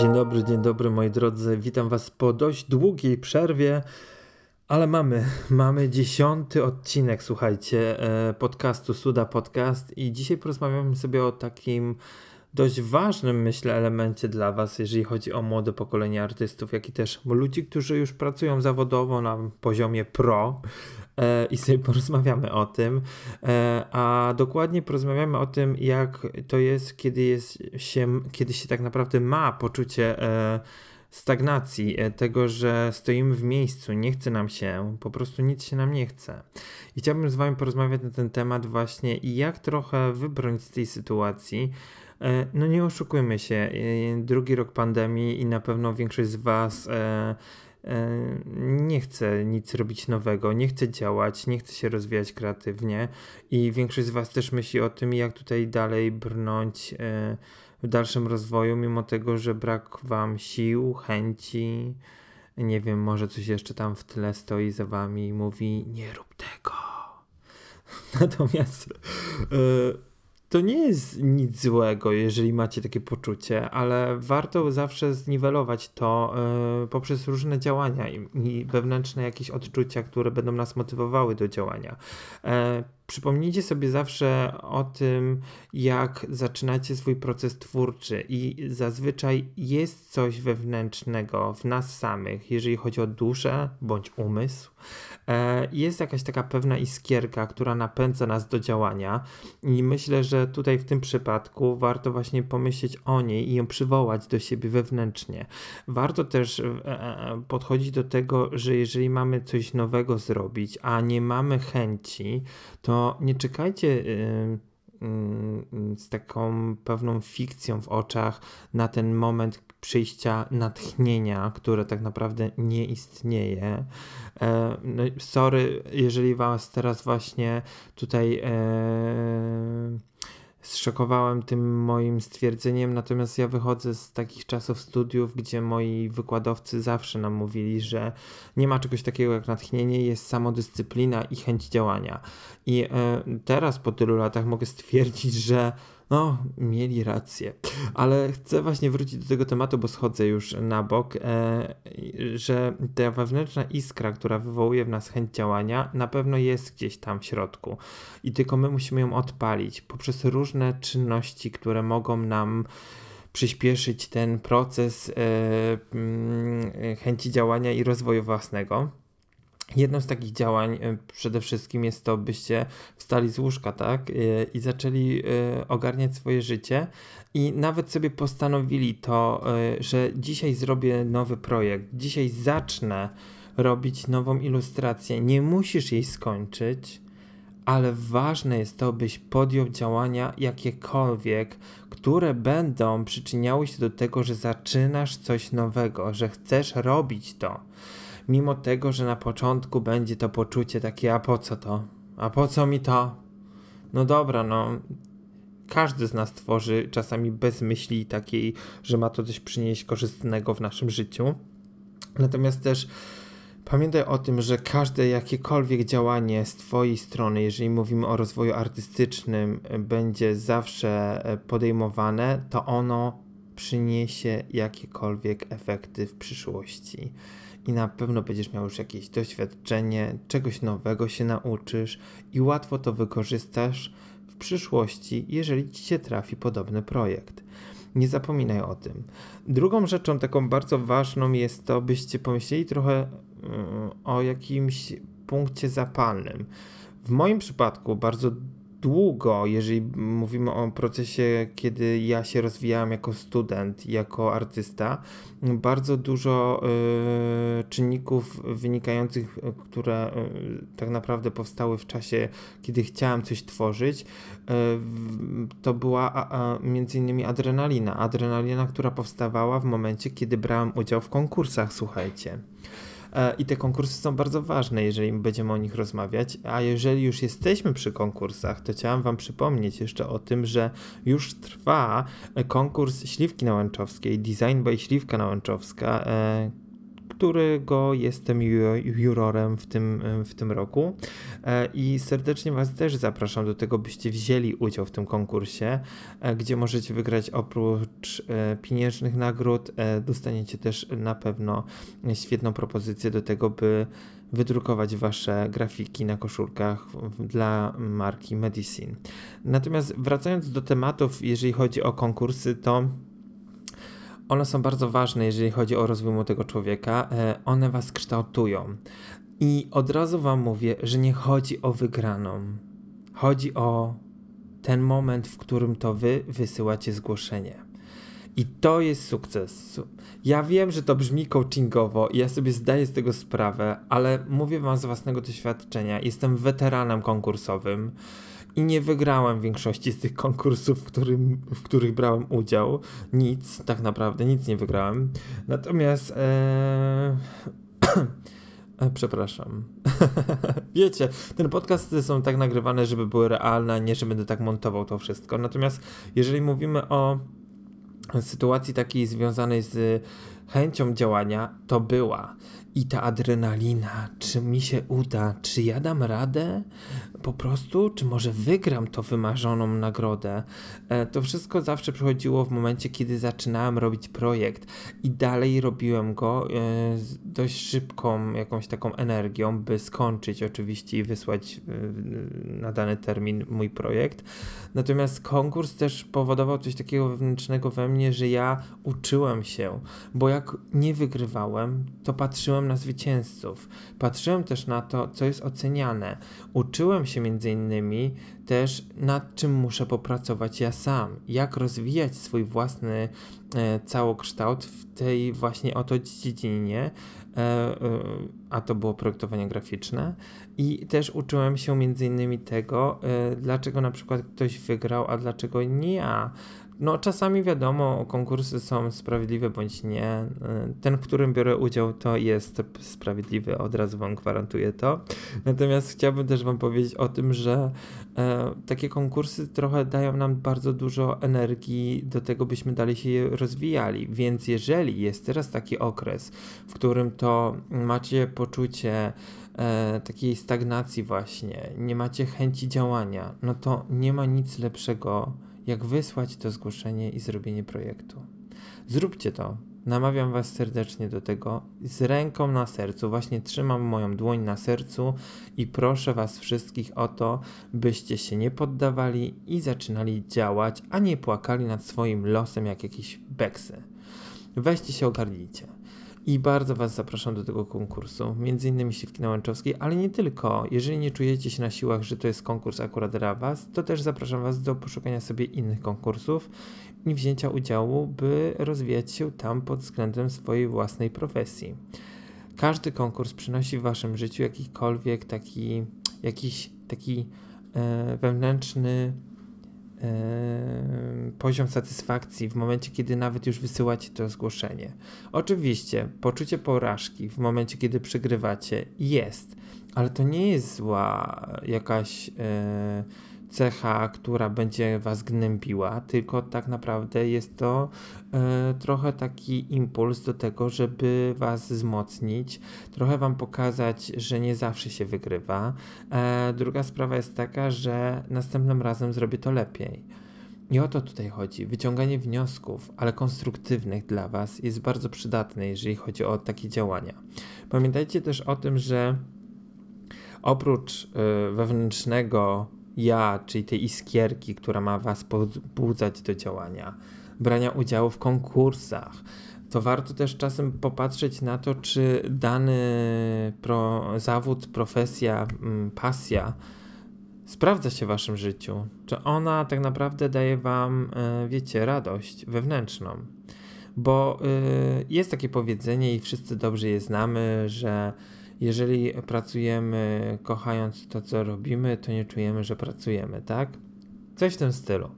Dzień dobry, dzień dobry moi drodzy. Witam Was po dość długiej przerwie, ale mamy, mamy dziesiąty odcinek, słuchajcie, e, podcastu Suda Podcast i dzisiaj porozmawiamy sobie o takim dość ważnym, myślę, elemencie dla Was, jeżeli chodzi o młode pokolenie artystów, jak i też ludzi, którzy już pracują zawodowo na poziomie pro i sobie porozmawiamy o tym, e, a dokładnie porozmawiamy o tym, jak to jest, kiedy, jest się, kiedy się tak naprawdę ma poczucie e, stagnacji, tego, że stoimy w miejscu, nie chce nam się, po prostu nic się nam nie chce. I chciałbym z Wami porozmawiać na ten temat właśnie i jak trochę wybrać z tej sytuacji, E, no nie oszukujmy się, e, drugi rok pandemii i na pewno większość z Was e, nie chce nic robić nowego, nie chce działać, nie chce się rozwijać kreatywnie i większość z Was też myśli o tym, jak tutaj dalej brnąć w dalszym rozwoju, mimo tego, że brak Wam sił, chęci, nie wiem, może coś jeszcze tam w tle stoi za Wami i mówi: Nie rób tego. Natomiast to nie jest nic złego, jeżeli macie takie poczucie, ale warto zawsze zniwelować to y, poprzez różne działania i, i, wewnętrzne jakieś odczucia, które będą nas motywowały do działania. E, przypomnijcie sobie zawsze o tym, jak zaczynacie swój proces twórczy, i zazwyczaj jest coś wewnętrznego w nas samych, jeżeli chodzi o duszę bądź umysł. E, jest jakaś taka pewna iskierka, która napędza nas do działania, i myślę, że tutaj w tym przypadku warto właśnie pomyśleć o niej i ją przywołać do siebie wewnętrznie. Warto też e, e, podchodzić do tego, że jeżeli mamy coś nowego zrobić, a nie mamy chęci, to nie czekajcie y, y, z taką pewną fikcją w oczach na ten moment przyjścia natchnienia, które tak naprawdę nie istnieje. E, no, sorry, jeżeli Was teraz właśnie tutaj e, zszokowałem tym moim stwierdzeniem, natomiast ja wychodzę z takich czasów studiów, gdzie moi wykładowcy zawsze nam mówili, że nie ma czegoś takiego jak natchnienie, jest samodyscyplina i chęć działania. I e, teraz po tylu latach mogę stwierdzić, że no, mieli rację. Ale chcę właśnie wrócić do tego tematu, bo schodzę już na bok, e, że ta wewnętrzna iskra, która wywołuje w nas chęć działania, na pewno jest gdzieś tam w środku. I tylko my musimy ją odpalić poprzez różne czynności, które mogą nam przyspieszyć ten proces e, mm, chęci działania i rozwoju własnego. Jedną z takich działań e, przede wszystkim jest to, byście wstali z łóżka, tak? E, I zaczęli e, ogarniać swoje życie i nawet sobie postanowili to, że dzisiaj zrobię nowy projekt, dzisiaj zacznę robić nową ilustrację. Nie musisz jej skończyć, ale ważne jest to, byś podjął działania jakiekolwiek, które będą przyczyniały się do tego, że zaczynasz coś nowego, że chcesz robić to mimo tego, że na początku będzie to poczucie takie, a po co to? A po co mi to? No dobra, no. Każdy z nas tworzy czasami bez myśli takiej, że ma to coś przynieść korzystnego w naszym życiu. Natomiast też pamiętaj o tym, że każde jakiekolwiek działanie z Twojej strony, jeżeli mówimy o rozwoju artystycznym, będzie zawsze podejmowane, to ono przyniesie jakiekolwiek efekty w przyszłości i na pewno będziesz miał już jakieś doświadczenie, czegoś nowego się nauczysz i łatwo to wykorzystasz w przyszłości, jeżeli ci się trafi podobny projekt. Nie zapominaj o tym. Drugą rzeczą taką bardzo ważną jest to, byście pomyśleli trochę mm, o jakimś punkcie zapalnym. W moim przypadku bardzo długo, jeżeli mówimy o procesie, kiedy ja się rozwijałem jako student, jako artysta, bardzo dużo y, czynników wynikających, które y, tak naprawdę powstały w czasie, kiedy chciałem coś tworzyć, y, to była a, a, między innymi adrenalina. Adrenalina, która powstawała w momencie, kiedy brałem udział w konkursach, słuchajcie. E, I te konkursy są bardzo ważne, jeżeli będziemy o nich rozmawiać. A jeżeli już jesteśmy przy konkursach, to chciałam Wam przypomnieć jeszcze o tym, że już trwa konkurs Śliwki Nałęczowskiej, Design by Śliwka Nałęczowska, e, którego jestem jurorem w tym, w tym roku. E, I serdecznie Was też zapraszam do tego, byście wzięli udział w tym konkursie, e, gdzie możecie wygrać oprócz e, pieniężnych nagród, dostaniecie też na pewno świetną propozycję do tego, by wydrukować wasze grafiki na koszulkach dla marki Medicine. Natomiast wracając do tematów, jeżeli chodzi o konkursy, to one są bardzo ważne, jeżeli chodzi o rozwój młodego człowieka. E, one was kształtują. I od razu wam mówię, że nie chodzi o wygraną. Chodzi o ten moment, w którym to wy wysyłacie zgłoszenie. I to jest sukces. Ja wiem, że to brzmi coachingowo i ja sobie zdaję z tego sprawę, ale mówię wam z własnego doświadczenia. Jestem weteranem konkursowym i nie wygrałem większości z tych konkursów, w, którym, w których brałem udział. Nic, tak naprawdę, nic nie wygrałem. Natomiast. E, e, przepraszam. Wiecie, ten podcasty są tak nagrywane, żeby były realne, a nie, że będę tak montował to wszystko. Natomiast jeżeli mówimy o sytuacji takiej związanej z chęcią działania, to była i ta adrenalina, czy mi się uda, czy ja dam radę po prostu, czy może wygram to wymarzoną nagrodę. E, to wszystko zawsze przychodziło w momencie, kiedy zaczynałem robić projekt i dalej robiłem go e, z dość szybką jakąś taką energią, by skończyć oczywiście i wysłać e, na dany termin mój projekt. Natomiast konkurs też powodował coś takiego wewnętrznego we mnie, że ja uczyłem się, bo jak nie wygrywałem, to patrzyłem na zwycięzców, patrzyłem też na to, co jest oceniane. Uczyłem się między innymi też nad czym muszę popracować ja sam, jak rozwijać swój własny e, całokształt w tej właśnie oto dziedzinie, e, e, a to było projektowanie graficzne. I też uczyłem się między innymi tego, e, dlaczego na przykład ktoś wygrał, a dlaczego nie ja no, czasami wiadomo, konkursy są sprawiedliwe bądź nie. Ten, w którym biorę udział, to jest sprawiedliwy, od razu Wam gwarantuję to. Natomiast chciałbym też Wam powiedzieć o tym, że e, takie konkursy trochę dają nam bardzo dużo energii do tego, byśmy dalej się rozwijali. Więc jeżeli jest teraz taki okres, w którym to macie poczucie, e, takiej stagnacji właśnie, nie macie chęci działania, no to nie ma nic lepszego jak wysłać to zgłoszenie i zrobienie projektu. Zróbcie to. Namawiam Was serdecznie do tego z ręką na sercu. Właśnie trzymam moją dłoń na sercu i proszę Was wszystkich o to, byście się nie poddawali i zaczynali działać, a nie płakali nad swoim losem jak jakieś beksy. Weźcie się, ogarnijcie. I bardzo Was zapraszam do tego konkursu, między innymi Siwki Nałęczowskiej, ale nie tylko. Jeżeli nie czujecie się na siłach, że to jest konkurs akurat dla Was, to też zapraszam Was do poszukania sobie innych konkursów i wzięcia udziału, by rozwijać się tam pod względem swojej własnej profesji. Każdy konkurs przynosi w Waszym życiu jakikolwiek taki, jakiś taki e, wewnętrzny poziom satysfakcji w momencie, kiedy nawet już wysyłacie to zgłoszenie. Oczywiście, poczucie porażki w momencie, kiedy przegrywacie jest, ale to nie jest zła jakaś. Yy, cecha, która będzie was gnębiła, tylko tak naprawdę jest to e, trochę taki impuls do tego, żeby was wzmocnić, trochę wam pokazać, że nie zawsze się wygrywa. E, druga sprawa jest taka, że następnym razem zrobię to lepiej. I o to tutaj chodzi. Wyciąganie wniosków, ale konstruktywnych dla Was jest bardzo przydatne, jeżeli chodzi o takie działania. Pamiętajcie też o tym, że oprócz y, wewnętrznego ja, czyli tej iskierki, która ma Was pobudzać do działania, brania udziału w konkursach, to warto też czasem popatrzeć na to, czy dany pro, zawód, profesja, mm, pasja sprawdza się w Waszym życiu. Czy ona tak naprawdę daje Wam, e, wiecie, radość wewnętrzną. Bo y, jest takie powiedzenie i wszyscy dobrze je znamy, że jeżeli pracujemy kochając to, co robimy, to nie czujemy, że pracujemy, tak? Coś w tym stylu.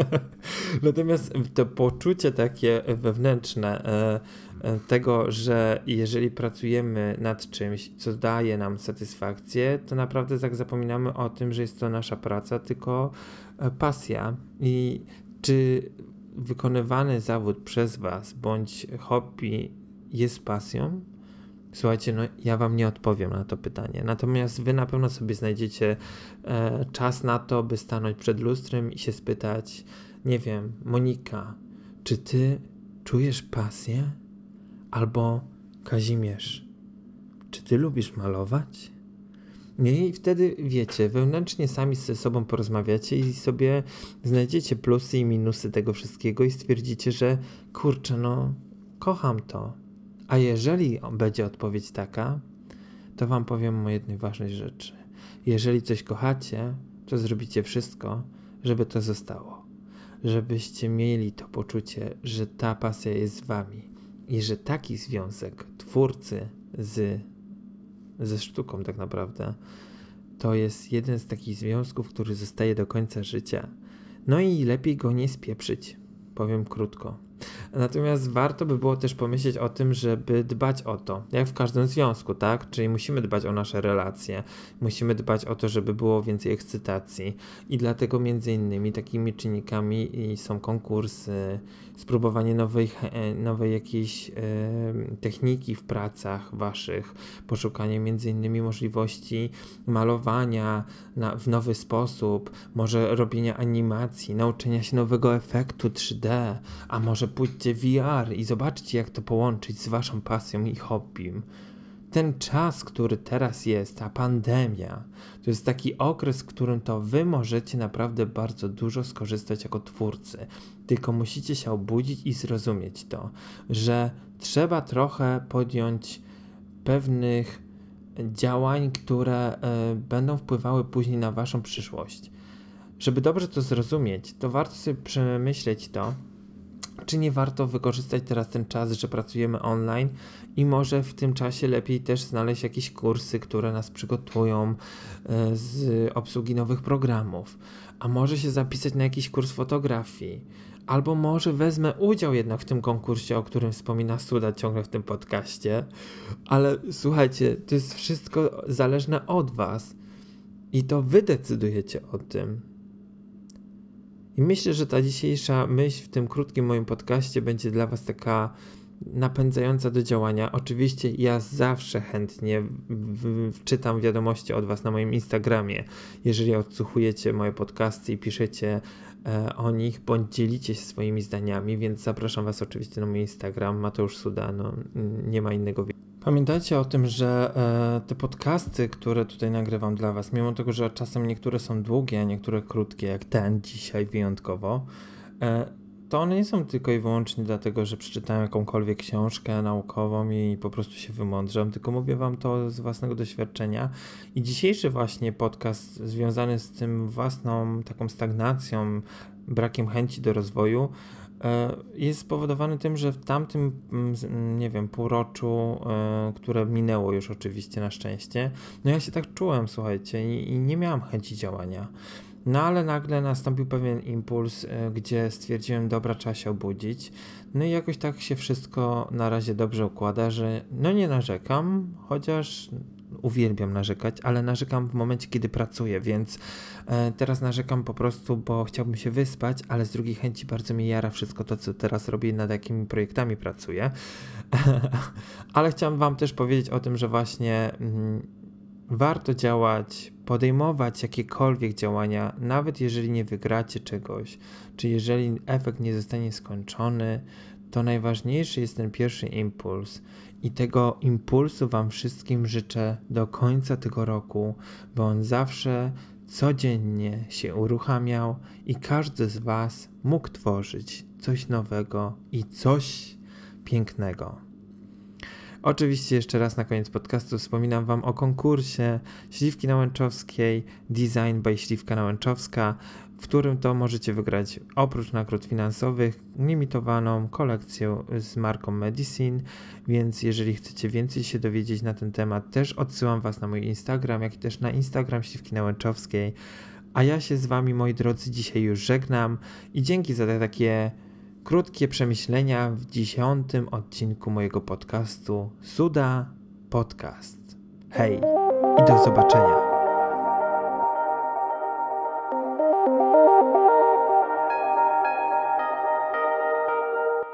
Natomiast to poczucie takie wewnętrzne e, e, tego, że jeżeli pracujemy nad czymś, co daje nam satysfakcję, to naprawdę tak zapominamy o tym, że jest to nasza praca, tylko e, pasja. I czy wykonywany zawód przez Was bądź hobby jest pasją? Słuchajcie, no ja wam nie odpowiem na to pytanie. Natomiast wy na pewno sobie znajdziecie e, czas na to, by stanąć przed lustrem i się spytać, nie wiem, Monika, czy ty czujesz pasję? Albo Kazimierz, czy ty lubisz malować? I wtedy wiecie, wewnętrznie sami ze sobą porozmawiacie i sobie znajdziecie plusy i minusy tego wszystkiego i stwierdzicie, że kurczę, no, kocham to. A jeżeli będzie odpowiedź taka, to wam powiem o jednej ważnej rzeczy. Jeżeli coś kochacie, to zrobicie wszystko, żeby to zostało. Żebyście mieli to poczucie, że ta pasja jest z wami i że taki związek twórcy z ze sztuką tak naprawdę, to jest jeden z takich związków, który zostaje do końca życia. No i lepiej go nie spieprzyć, powiem krótko. Natomiast warto by było też pomyśleć o tym, żeby dbać o to, jak w każdym związku, tak? Czyli musimy dbać o nasze relacje, musimy dbać o to, żeby było więcej ekscytacji i dlatego między innymi takimi czynnikami są konkursy, spróbowanie nowej, nowej jakiejś techniki w pracach waszych, poszukanie między innymi możliwości malowania na, w nowy sposób, może robienia animacji, nauczenia się nowego efektu 3D, a może VR i zobaczcie, jak to połączyć z waszą pasją i hobbym. Ten czas, który teraz jest, ta pandemia, to jest taki okres, w którym to wy możecie naprawdę bardzo dużo skorzystać jako twórcy. Tylko musicie się obudzić i zrozumieć to, że trzeba trochę podjąć pewnych działań, które y, będą wpływały później na waszą przyszłość. Żeby dobrze to zrozumieć, to warto sobie przemyśleć to, czy nie warto wykorzystać teraz ten czas, że pracujemy online i może w tym czasie lepiej też znaleźć jakieś kursy, które nas przygotują e, z obsługi nowych programów, a może się zapisać na jakiś kurs fotografii. Albo może wezmę udział jednak w tym konkursie, o którym wspomina Suda ciągle w tym podcaście. Ale słuchajcie, to jest wszystko zależne od Was. I to Wy decydujecie o tym. I myślę, że ta dzisiejsza myśl w tym krótkim moim podcaście będzie dla Was taka napędzająca do działania. Oczywiście ja zawsze chętnie czytam wiadomości od Was na moim Instagramie. Jeżeli odsłuchujecie moje podcasty i piszecie e, o nich, bądź dzielicie się swoimi zdaniami, więc zapraszam Was oczywiście na mój Instagram, Mateusz Suda, no, nie ma innego Pamiętajcie o tym, że e, te podcasty, które tutaj nagrywam dla Was, mimo tego, że czasem niektóre są długie, a niektóre krótkie, jak ten dzisiaj wyjątkowo, e, to one nie są tylko i wyłącznie dlatego, że przeczytałem jakąkolwiek książkę naukową i po prostu się wymądrzam, tylko mówię Wam to z własnego doświadczenia. I dzisiejszy właśnie podcast związany z tym własną taką stagnacją, brakiem chęci do rozwoju, jest spowodowany tym, że w tamtym, mm, nie wiem, półroczu, e, które minęło już oczywiście na szczęście, no ja się tak czułem, słuchajcie, i, nie miałam chęci działania. No ale nagle nastąpił pewien impuls, e, gdzie stwierdziłem, dobra, trzeba się obudzić. No i jakoś tak się wszystko na razie dobrze układa, że no nie narzekam, chociaż uwielbiam narzekać, ale narzekam w momencie, kiedy pracuję, więc e, teraz narzekam po prostu, bo chciałbym się wyspać, ale z drugiej chęci bardzo mi jara wszystko to, co teraz robię, nad jakimi projektami pracuję. ale chciałem Wam też powiedzieć o tym, że właśnie mm, warto działać, podejmować jakiekolwiek działania, nawet jeżeli nie wygracie czegoś, czy jeżeli efekt nie zostanie skończony, to najważniejszy jest ten pierwszy impuls. I tego impulsu Wam wszystkim życzę do końca tego roku, by on zawsze codziennie się uruchamiał i każdy z Was mógł tworzyć coś nowego i coś pięknego. Oczywiście jeszcze raz na koniec podcastu wspominam Wam o konkursie Śliwki Nałęczowskiej Design by Śliwka Nałęczowska w którym to możecie wygrać oprócz nagród finansowych limitowaną kolekcję z marką Medicine, więc jeżeli chcecie więcej się dowiedzieć na ten temat, też odsyłam Was na mój Instagram, jak i też na Instagram Śliwki Nałęczowskiej. A ja się z Wami, moi drodzy, dzisiaj już żegnam i dzięki za te takie krótkie przemyślenia w dziesiątym odcinku mojego podcastu Suda Podcast. Hej i do zobaczenia.